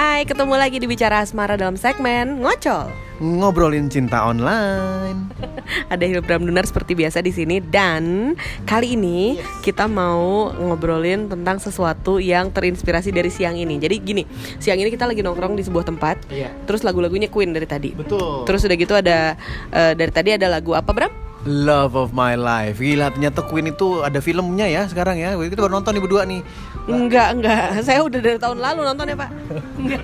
Hai, ketemu lagi di Bicara Asmara dalam segmen Ngocol. Ngobrolin cinta online. Ada Hilbram Dunar seperti biasa di sini dan kali ini kita mau ngobrolin tentang sesuatu yang terinspirasi dari siang ini. Jadi gini, siang ini kita lagi nongkrong di sebuah tempat. Iya. Terus lagu-lagunya Queen dari tadi. Betul. Terus udah gitu ada eh, dari tadi ada lagu apa Bram? Love of my life. Gila ternyata Queen itu ada filmnya ya sekarang ya. Kita baru nonton nih berdua nih. Enggak, enggak. Saya udah dari tahun lalu nonton ya, Pak. Enggak.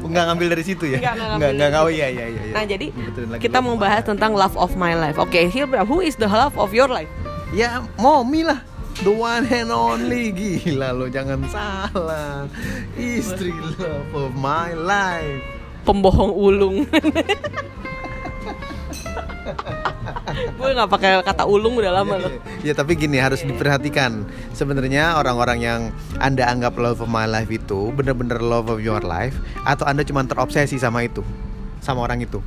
Enggak ngambil dari situ ya? Enggak, enggak ngambil enggak, enggak. Oh iya iya iya. iya. Nah, jadi lagi kita mau bahas tentang love of my life. Oke, Hilbram, who is the love of your life? Ya, Momi lah. The one and only Gila lo jangan salah Istri love of my life Pembohong ulung. Gue nggak pakai kata ulung udah lama loh. Ya tapi gini harus diperhatikan Sebenarnya orang-orang yang Anda anggap love of my life itu Bener-bener love of your life Atau Anda cuma terobsesi sama itu Sama orang itu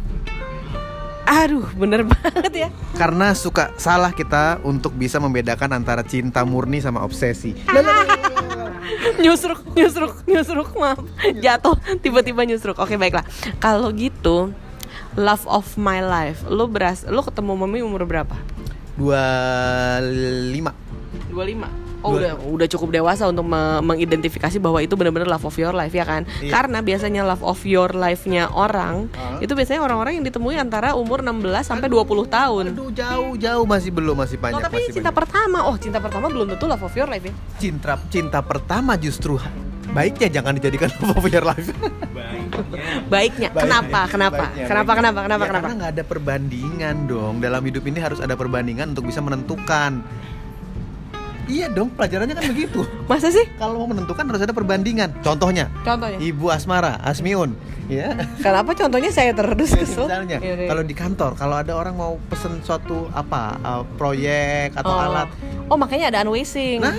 Aduh, bener banget ya. Karena suka salah kita untuk bisa membedakan antara cinta murni sama obsesi nyusruk, nyusruk, nyusruk, maaf. Jatuh, tiba-tiba nyusruk. Oke, baiklah. Kalau gitu, love of my life. Lu beras, lu ketemu mami umur berapa? Dua lima 25 Oh Dua- udah udah cukup dewasa untuk me- mengidentifikasi bahwa itu benar-benar love of your life ya kan? Iya. Karena biasanya love of your life-nya orang Hah? itu biasanya orang-orang yang ditemui antara umur 16 sampai 20 tahun. Aduh jauh-jauh masih belum masih Oh, banyak tapi masih cinta banyak. pertama, oh cinta pertama belum tentu love of your life ya. cinta cinta pertama justru baiknya jangan dijadikan your life. Baiknya, kenapa? Kenapa? Baiknya, kenapa? baiknya. Kenapa? Kenapa? Ya, Kenapa? Karena nggak ada perbandingan dong. Dalam hidup ini harus ada perbandingan untuk bisa menentukan. Iya dong, pelajarannya kan begitu. Masa sih? Kalau mau menentukan harus ada perbandingan. Contohnya, Contohnya? Ibu Asmara, Asmiun, ya. Kenapa contohnya saya terus Jadi kesel? misalnya, Iya, iya. kalau di kantor, kalau ada orang mau pesen suatu apa uh, proyek atau oh. alat, Oh, makanya ada unwasing. nah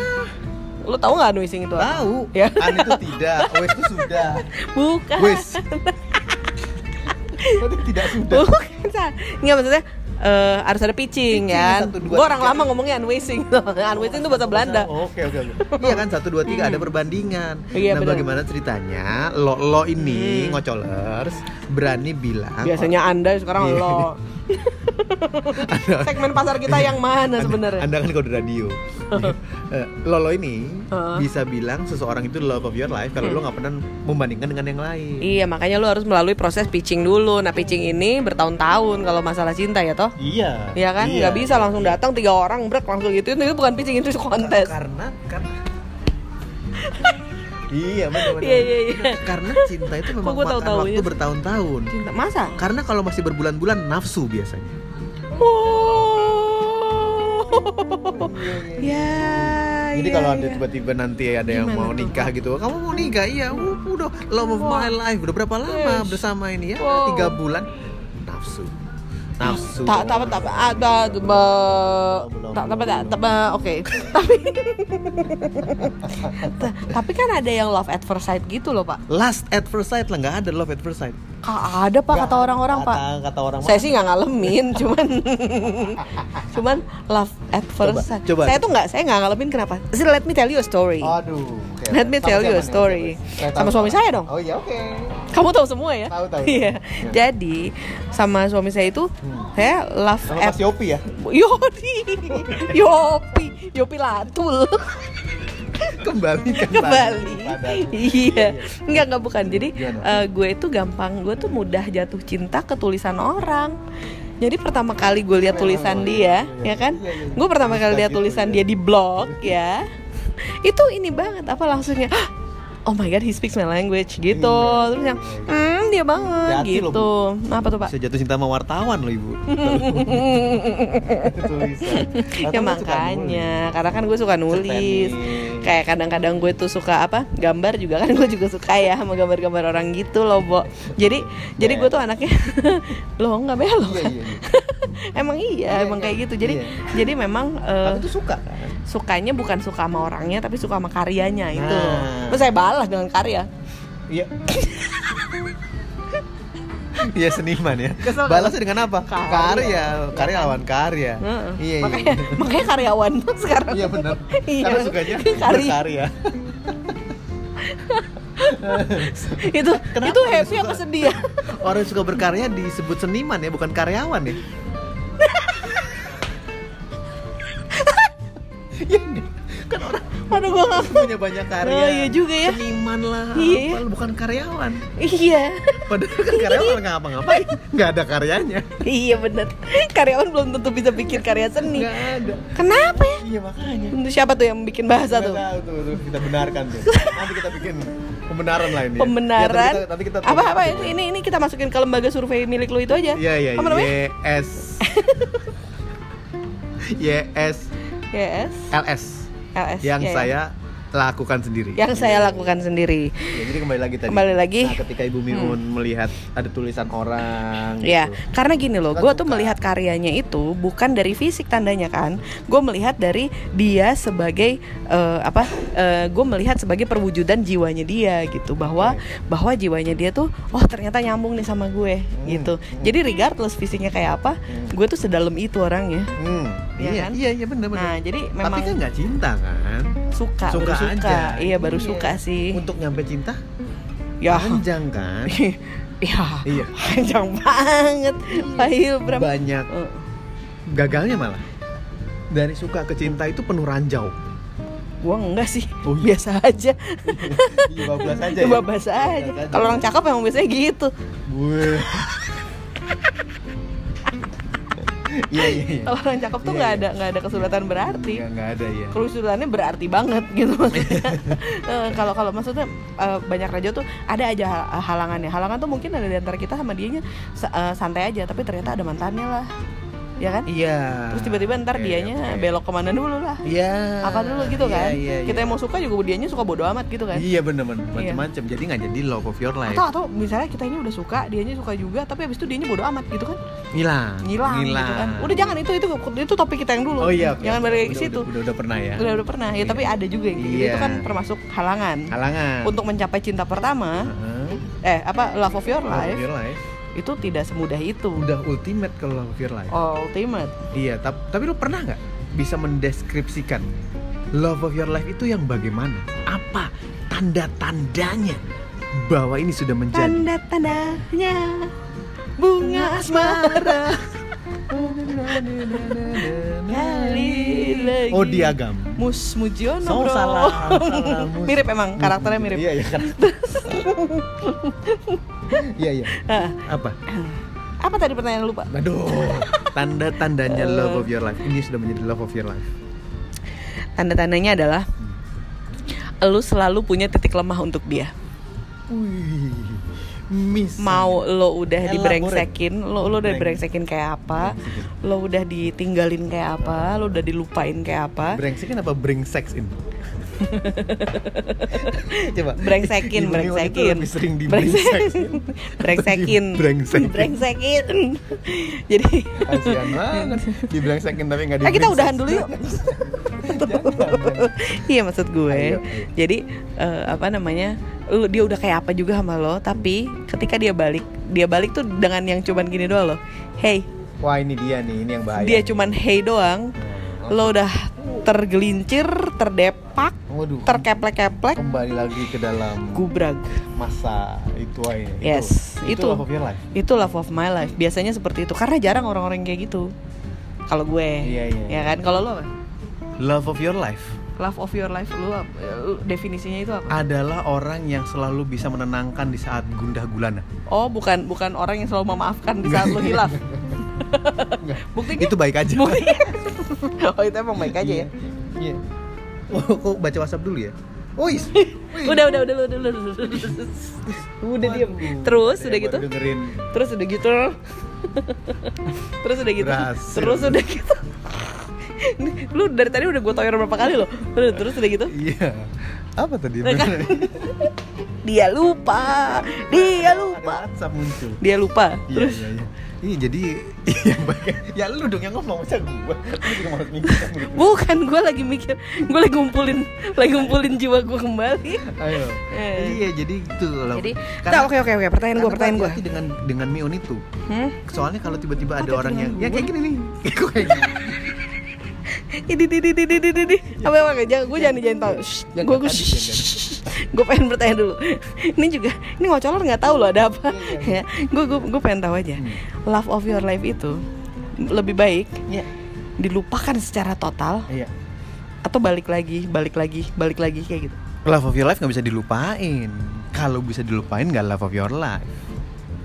Lu tahu nggak unwasing itu? apa? tahu, Ya. an itu tidak, wes itu sudah, Bukan. wes. Berarti tidak sudah. Bukan. Sa. Nggak maksudnya eh, harus ada pitching, Pitching, ya. dua, Gue orang lama ngomongnya unwasing. unwasing itu bahasa Belanda. Oke oke oke. Iya kan satu dua tiga ada perbandingan. Iya, nah benar. bagaimana ceritanya lo lo ini Hmm. ngocolers berani bilang Biasanya Anda sekarang Iya. lo. Anda- Segmen pasar kita yang mana Anda- sebenarnya? Anda kan kalau di radio. Eh, Lolo ini Heeh. bisa bilang seseorang itu love of your life kalau lo nggak pernah membandingkan dengan yang lain. Iya, makanya lu harus melalui proses pitching dulu. Nah, pitching ini bertahun-tahun kalau masalah cinta ya toh. Iya. Iya kan? Nggak bisa langsung datang tiga orang brek langsung gitu. Itu bukan pitching itu kontes. Karena karena Iya benar. Iya, iya, iya. Karena cinta itu memang makan waktu sih? bertahun-tahun. Cinta masa? Karena kalau masih berbulan-bulan nafsu biasanya. Oh. Ya. Jadi ya, kalau ada ya. tiba-tiba nanti ada yang Gimana mau tuh, nikah gitu, kamu mau nikah? Iya, udah love of my life. Udah berapa lama bersama ini ya? Wow. Tiga bulan. Nafsu, nafsu. tak tak tak ada tak tak tak tak oke tapi Ta- tapi kan ada yang love at first sight gitu loh pak Last at first sight lah, nggak ada love at first sight. Ka- ada pak kata orang-orang pak kata- orang. saya sih nggak ngalamin cuman cuman love at first sight coba. saya tuh nggak saya nggak ngalamin kenapa Sih, let me tell you a story Aduh. Let me tell you a story. Sama suami saya dong. Oh iya, oke. Kamu tahu semua ya Tahu, tahu. iya Iya. jadi sama suami saya itu Hmm. saya love Sama at Mas Yopi ya? Yodi, Yopi, Yopi Latul Kembali kan kembali. padaku. Iya, enggak enggak bukan. Jadi eh, gue itu gampang, gue tuh mudah jatuh cinta ke tulisan orang. Jadi pertama kali gue lihat tulisan dia, ya kan? Iya, iya. Gue pertama kali lihat Gitu, tulisan iya. dia di blog, ya. Itu ini banget apa langsungnya? "Hah, Oh my god, he speaks my language gitu. Iya, Terus yang, hmm dia banget loh, gitu. Apa tuh pak? Bisa jatuh cinta sama wartawan loh ibu. Ya makanya karena kan gue suka nulis Cerpetin. Kayak kadang-kadang gue tuh suka apa gambar juga kan gue juga suka ya sama gambar-gambar orang gitu loh Bo jadi jadi gue tuh anaknya loh nggak belok Iya, kan iya, iya. emang iya, Iya, emang iya. kayak gitu jadi Iya. jadi memang eh, Tapi tuh suka kan? sukanya bukan suka sama orangnya tapi suka sama karyanya itu Nah. terus saya balas dengan karya Iya. Iya seniman ya. Kesel kan? Balasnya dengan apa? Karya. Karya, karya lawan karya. Iya, iya. makanya makanya karyawan tuh sekarang Iya benar. Iya. Karena sukanya Karya. berkarya. itu Kenapa itu happy suka? apa sedih ya? Orang yang suka berkarya disebut seniman ya, bukan karyawan ya. Aduh gua nggak punya banyak karya. Oh, iya juga ya. Seniman lah, Iya. apa, bukan karyawan. Iya, Padahal kan karyawan nggak ngapa-ngapain, nggak ada karyanya. iya bener. Karyawan belum tentu bisa bikin karya seni. Nggak ada. Kenapa ya? Iya makanya. Untuk siapa tuh yang bikin bahasa tuh? tahu tuh, tuh, kita benarkan tuh. Nanti kita bikin pembenaran lah ini. ya. Pembenaran. Ya, nanti kita, nanti kita apa apa ini, ini ini kita masukin ke lembaga survei milik lu itu aja. Iya iya. Apa namanya? YS. YS Yes. LS LS. yang ya, ya. saya lakukan sendiri. yang saya lakukan sendiri. Ya, jadi kembali lagi tadi. Kembali lagi. Hmm. Nah, ketika Ibu Miun melihat ada tulisan orang. Ya, gitu. karena gini loh, Kan gue tuh melihat karyanya itu bukan dari fisik tandanya kan, gue melihat dari dia sebagai eh, apa? gue melihat sebagai perwujudan jiwanya dia gitu, bahwa bahwa jiwanya dia tuh, oh ternyata nyambung nih sama gue gitu. Jadi regardless fisiknya kayak apa, gue tuh sedalam itu orangnya. Hmm, Iya iya, kan? iya, iya benar benar. Nah, jadi Tapi memang kan nggak cinta kan? suka, baru suka suka, aja. iya baru suka sih. Untuk nyampe cinta Ya, panjang kan? ya, Iya. panjang banget, Pahil Bram. Banyak Eh, gagalnya malah. Dari suka ke cinta itu penuh ranjau. Gua enggak sih, Oh, iya. biasa aja. Iya, bablas aja ya. aja. Aja. Kalau orang cakep emang biasanya gitu. Gue. Iya iya iya. Kalau orang cakep tuh Iya, nggak iya. ada nggak ada kesulitan berarti. Nggak ada ya. Kesulitannya berarti banget gitu maksudnya. Eh, Kalau kalau maksudnya eh, banyak raja tuh ada aja hal- halangannya. Halangan tuh mungkin ada di antara kita sama dianya eh, santai aja, tapi ternyata ada mantannya lah. Ya kan? Iya. Terus tiba-tiba ntar Oke, dianya oke. belok ke mana dulu lah. Iya. Apa dulu gitu Iya, kan? Iya, Kita iya. yang mau suka juga dianya suka bodo amat gitu kan. Iya bener bener Iya. macam-macam. Jadi nggak jadi love of your life. Atau atau misalnya kita ini udah suka, dianya suka juga, tapi abis itu dianya bodo amat gitu kan? Ngilang. ngilang, gitu kan. Udah jangan itu itu itu topik kita yang dulu. Oh iya. oke, Jangan balik ke Udah, situ. Udah, udah, udah pernah ya. Udah udah pernah ya, Iya. tapi ada juga yang gitu. Iya. Itu kan termasuk halangan. Halangan. Untuk mencapai cinta pertama, Heeh. eh apa love of your Love of life your life. Itu tidak semudah itu. Udah ultimate kalau love your life. Ultimate. Iya, tap- tapi lu pernah nggak bisa mendeskripsikan love of your life itu yang bagaimana? Apa tanda-tandanya bahwa ini sudah menjadi Tanda-tandanya bunga asmara. Oh, diagam. Mus Mujiono bro. salah, salah, Mus. mirip emang karakternya mirip. Iya, iya. Iya, iya. Apa? Apa tadi pertanyaan lupa? Aduh, tanda-tandanya love of your life. Ini sudah menjadi love of your life. Tanda-tandanya adalah lu selalu punya titik lemah untuk dia. Wih, miss. Mau lo udah dibrengsekin, lo lo udah Breng- dibrengsekin kayak apa, Brengsekin. lo udah ditinggalin kayak apa, lo udah dilupain kayak apa. Brengsekin apa bring sex in? Coba. Brengsekin, brengsekin. lebih sering di bring sex in. brengsekin. Brengsekin. Brengsekin. Jadi Kasihan banget. Di brengsekin tapi nggak di Eh kita udahan dulu yuk. Iya maksud gue. Ayo, ayo. Jadi eh, apa namanya? Lu dia udah kayak apa juga sama lo, tapi ketika dia balik, dia balik tuh dengan yang cuman gini doang loh. Hey, Wah ini dia nih, ini yang bahaya. dia cuman hey doang. Hmm, Lo udah tergelincir, terdepak, Waduh. terkeplek-keplek, kembali lagi ke dalam gubrag. masa itu aja. Yes, itu, itu. love of your life. Itu love of my life. Biasanya seperti itu karena jarang orang-orang kayak gitu. Kalau gue, Iya, iya, ya kan? Kalau lo apa? Love of your life Love of your life lu? Lu- definisinya itu apa? adalah orang yang selalu bisa menenangkan di saat gundah gulana. Oh, bukan bukan orang yang selalu memaafkan di saat lo hilaf. Buktinya? Itu baik aja. Buktinya? oh, itu emang baik aja ya. Iya. Oh, kok baca WhatsApp dulu ya? Wih. Udah, udah, udah, udah, udah, udah, udah, udah. Udah diam. Terus udah gitu. Dengerin Terus udah gitu. Terus udah gitu. Terus udah gitu. Lu dari tadi udah gue toyor berapa kali loh. Terus terus udah gitu. Iya. Apa tadi? Nah, kan? Dia lupa. Dia Ada lupa. WhatsApp muncul. Dia lupa. Iya, Terus iya, iya. Iya, jadi yang baik. Ya lu dong yang ngomong masa mikir kan gitu. Bukan, gue lagi mikir, gue lagi ngumpulin, lagi ngumpulin jiwa gue kembali. Ayo. Eh. Iya, jadi gitu loh. Jadi, oke oke oke, pertanyaan gue, pertanyaan gue. dengan dengan Mion itu. Hmm? Soalnya kalau tiba-tiba ada orang yang ya kayak gini nih. Kayak gini. Ini di di di di di di di. Apa apa jangan gue jangan jangan tahu. Jangan Gue gue gue pengen bertanya dulu ini juga ini ngocolor nggak tahu loh ada apa Iya, ya gue gue gue pengen tahu aja Hmm. love of your life itu lebih baik Iya. dilupakan secara total Iya. atau balik lagi balik lagi balik lagi kayak gitu Love of your life nggak bisa dilupain. Kalau bisa dilupain nggak love of your life.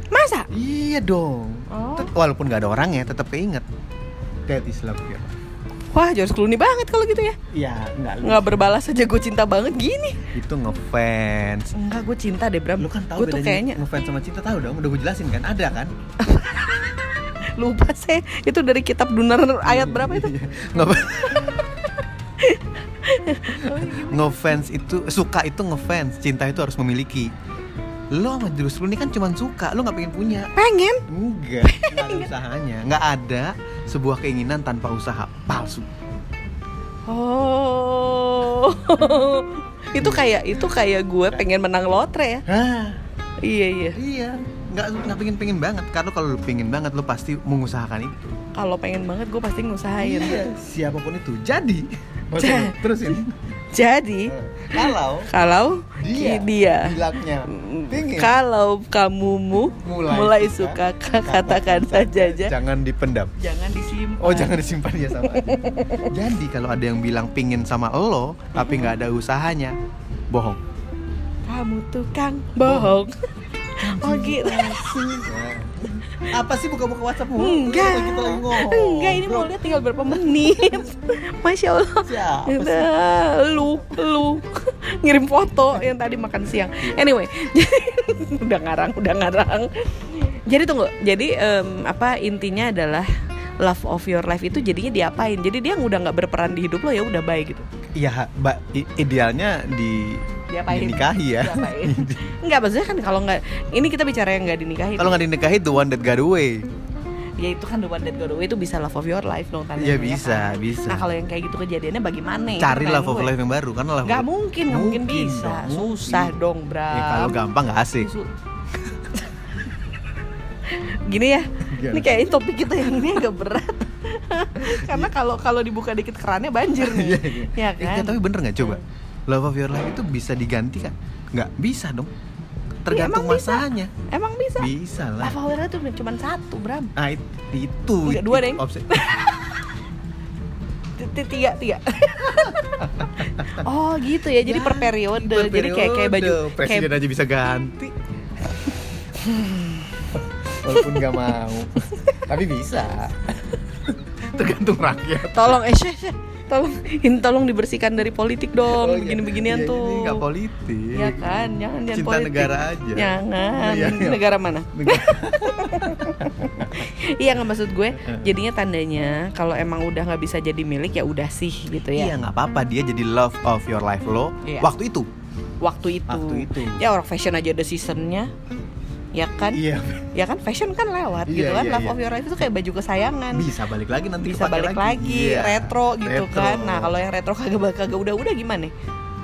masa Iya dong. Oh. Walaupun nggak ada orangnya, tetap keinget. That is love of your life. Wah George Clooney banget kalau gitu ya Iya, nggak. nggak berbalas aja gue cinta banget gini Itu ngefans. enggak gue cinta deh Bram Lu kan tahu gue tuh kayaknya ngefans sama cinta tahu dong. Udah gue jelasin kan. Ada kan? lupa sih itu dari kitab Dunar ayat berapa itu Nggak ngefans itu suka itu ngefans, cinta itu harus memiliki. Lo sama George Clooney kan cuma suka, lo nggak pengen punya. pengen Enggak, nggak ada usahanya. Nggak ada sebuah keinginan tanpa usaha palsu. oh itu kayak itu kayak gue pengen menang lotre ya Hah, iya iya iya. Nggak nggak pengen pengen banget. Karena kalau lo pengen banget, lo pasti mengusahakan itu. kalau pengen banget gue pasti ngusahain Iya, siapa pun itu. Jadi, Ja- terusin. Jadi Kalau kalau dia, dia kalau kamumu Mulai mulai, suka, suka, katakan saja. aja jangan dipendam. jangan disimpan. Oh jangan disimpan ya sama. Jadi kalau ada yang bilang pingin sama lo tapi nggak ada usahanya, bohong. kamu tukang bohong. Oh gitu Apa sih buka-buka WhatsApp enggak. Kita lagi ngomong. enggak ini mau lihat tinggal berapa menit? Masya allah. Siapa lu lu. Ngirim foto yang tadi makan siang. Anyway udah ngarang udah ngarang. Jadi tunggu jadi em, apa intinya adalah love of your life itu jadinya diapain? Jadi dia udah nggak berperan di hidup lo ya udah baik gitu. Iya, idealnya di diapain dinikahi ya. diapain nggak maksudnya kan kalau nggak ini kita bicara yang nggak dinikahi Kalau nggak dinikahi the one that got away. ya itu kan the one that got away itu bisa love of your life dong tanda Iya tanya, bisa, kan? bisa. nah kalau yang kayak gitu kejadiannya bagaimana Cari pertanyaan love of life yang baru karena love nggak mungkin nggak mungkin, Mungkin bisa dong, susah mungkin. dong bro Ya, kalau gampang nggak asik. Su- Gini ya, ini kayaknya topik kita yang ini agak berat. Karena kalau kalau dibuka dikit kerannya banjir nih, Iya, iya. ya Eh, kan? tapi bener nggak coba? Love of your life itu bisa diganti kan? Nggak bisa dong. Tergantung emang bisa. masanya. Emang bisa? Bisa lah. Lava Wira tuh cuma satu, Bram. Ah it- itu. Enggak, dua, t- Tiga, tiga. oh gitu ya, jadi per periode. Per Jadi kayak kayak baju presiden kayak aja bisa ganti. Walaupun nggak mau, tapi bisa. Tergantung rakyat. tolong eh. Tolong ini tolong dibersihkan dari politik dong, Oh, iya. begini-beginian Iya, tuh. Ini nggak politik. Ya kan, jangan jangan Cinta politik. negara aja. Jangan. Iya, iya. Negara mana? Iya nggak maksud gue. Jadinya tandanya kalau emang udah nggak bisa jadi milik ya udah sih gitu ya. Iya nggak apa-apa dia jadi love of your life lo Iya. waktu itu. Waktu itu. Waktu itu. Ya orang fashion aja ada seasonnya. Ya kan? Iya. Ya kan fashion kan lewat Iya, gitu kan. iya, Love iya. of your life itu kayak baju kesayangan. Bisa balik lagi nanti Bisa balik lagi, Iya. retro gitu Retro. kan. Nah, kalau yang retro kagak kagak udah-udah gimana?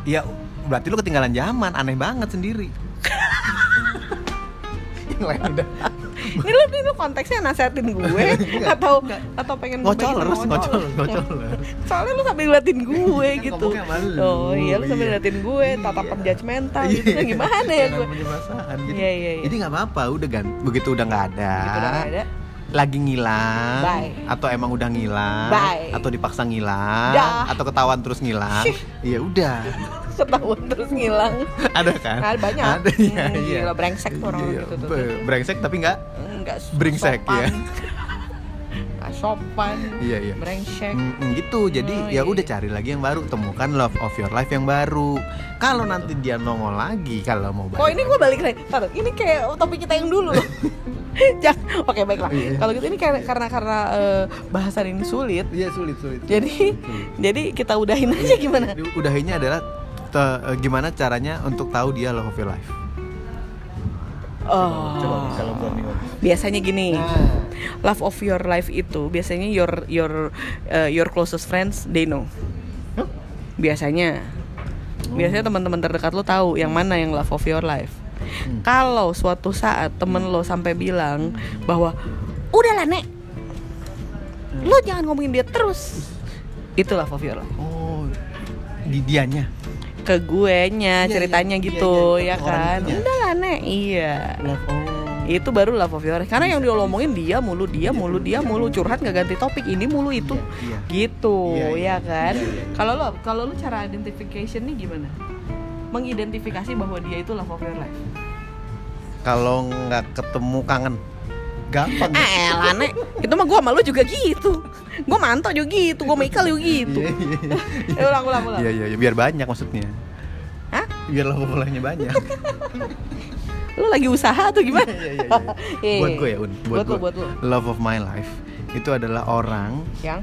Ya berarti lu ketinggalan zaman, aneh banget sendiri. Yang lain udah Ini lu, lu konteksnya nasehatin gue atau atau pengen ngocolers, ngebagiin ngocolers, ngocolers. Soalnya lu sambil ngeliatin gue gitu. Oh iya, lu sambil iya. ngeliatin gue, Iya. tatapan judgmental gitu. Nah, gimana ya gue? Iya, iya, iya. Jadi nggak apa-apa, udah kan. Begitu udah nggak ada. Nggak ada. Lagi ngilang, Bye. atau emang udah ngilang, Bye. atau dipaksa ngilang, Dah. atau ketahuan terus ngilang, ya udah, Ketahuan terus ngilang. ada kan? Nah, banyak. Ada, iya, Hmm, iya. gila, brengsek tuh orang Iya, gitu tuh. Brengsek tapi nggak, Enggak Brengsek, ya. Gak sopan. iya iya. Brengsek. Mm, gitu jadi Oh, ya iya, udah iya. cari lagi yang baru temukan love of your life yang baru kalau nanti dia nongol lagi kalau mau Kok ini gue balik lagi? Taruh, ini kayak topik kita yang dulu loh. Jangan. Oke baiklah. Iya. Kalau gitu ini karena karena karena eh, bahasan ini sulit. iya sulit sulit Jadi jadi kita udahin aja gimana? udahinnya adalah te- eh, gimana caranya untuk tahu dia love of your life Oh. Biasanya gini. Nah. Love of your life itu biasanya your your eh, your closest friends they know. Biasanya. Biasanya teman-teman terdekat lo tahu yang mana yang love of your life. Hmm. Kalau suatu saat temen lo sampai bilang bahwa udahlah nek, lo jangan ngomongin dia terus. Itu love of your life. oh di dianya ke gue nya Iya, ceritanya iya, gitu iya, iya, ya kan itunya. udah lah nek iya Love oh. itu baru love of your life karena yang dia omongin dia mulu dia mulu dia mulu curhat nggak ganti topik ini mulu itu Iya, iya. gitu Iya, iya. ya kan Iya, iya. kalau lo kalau lo cara identification nih gimana mengidentifikasi bahwa dia itu love of your life Kalau nggak ketemu kangen, gampang. ah elah nek itu mah gua sama lu juga gitu gua mantau juga gitu gua Michael juga gitu. Eh, ulang ulang ulang Iya, iya, iya, biar banyak maksudnya. Hah? Biar love of life-nya banyak. lu lagi usaha atau gimana Iya, iya, iya. Eh, buat gue ya, Un. buat lo gue. buat lo Love of my life itu adalah orang yang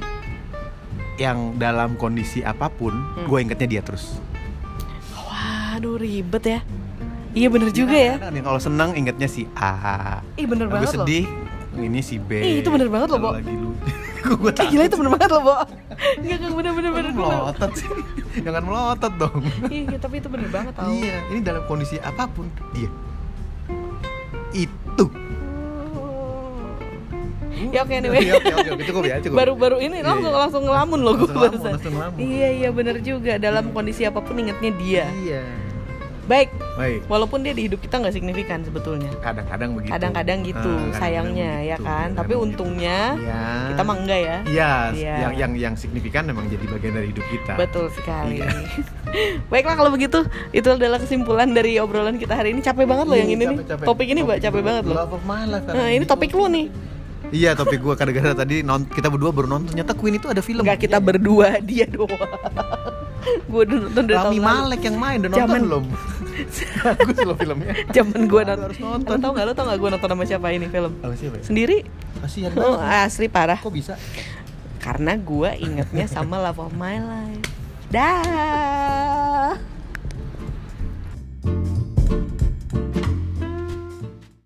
yang dalam kondisi apa pun, Hmm. gue ingetnya dia terus. Waduh ribet ya iya bener juga ya Kalau senang ingetnya si A. ih bener Kalau banget loh sedih ini si B. Ih, itu bener banget loh, Bo. Lagi lu. gue Eh, gila itu bener banget loh, Bo Enggak, enggak, bener, bener, bener, melotot sih. Jangan melotot dong. Iya, tapi itu bener banget tau Iya, ini dalam kondisi apa pun dia. Itu. Ya oke anyway Oke, oke, oke, oke, cukup ya, cukup. Baru-baru ini Iya, langsung iya. langsung ngelamun loh gue barusan. langsung ngelamun. Iya iya bener juga dalam kondisi apa pun ingetnya dia. Iya. Baik, Baik. walaupun dia di hidup kita nggak signifikan sebetulnya. Kadang-kadang begitu. Kadang-kadang gitu Ah, kadang-kadang sayangnya ya begitu. kan. Tapi Kadang-kadang untungnya. Iya. kita mah enggak ya. Iya, Iya. yang yang yang signifikan memang jadi bagian dari hidup kita. Betul sekali. Iya. Baiklah kalau begitu itu adalah kesimpulan dari obrolan kita hari ini. Capek banget loh yang ini nih. Capek-capek. Topik ini mbak capek banget loh. Nah, ini topik lu nih. Iya, topik gua gara-gara tadi non kita berdua baru nonton ternyata Queen itu ada film. Enggak kita berdua, dia doang. gue nonton dari tahun Rami lalu. Malek yang main udah nonton Zaman- belum? Bagus loh filmnya. Zaman gue nonton. harus nonton. Lo tau gak lo tau gak gue nonton sama siapa ini film? Oh, siapa ya? Sendiri? Kasihan Oh, banget. asli parah. Kok bisa? Karena gue ingetnya sama Love of My Life. Dah.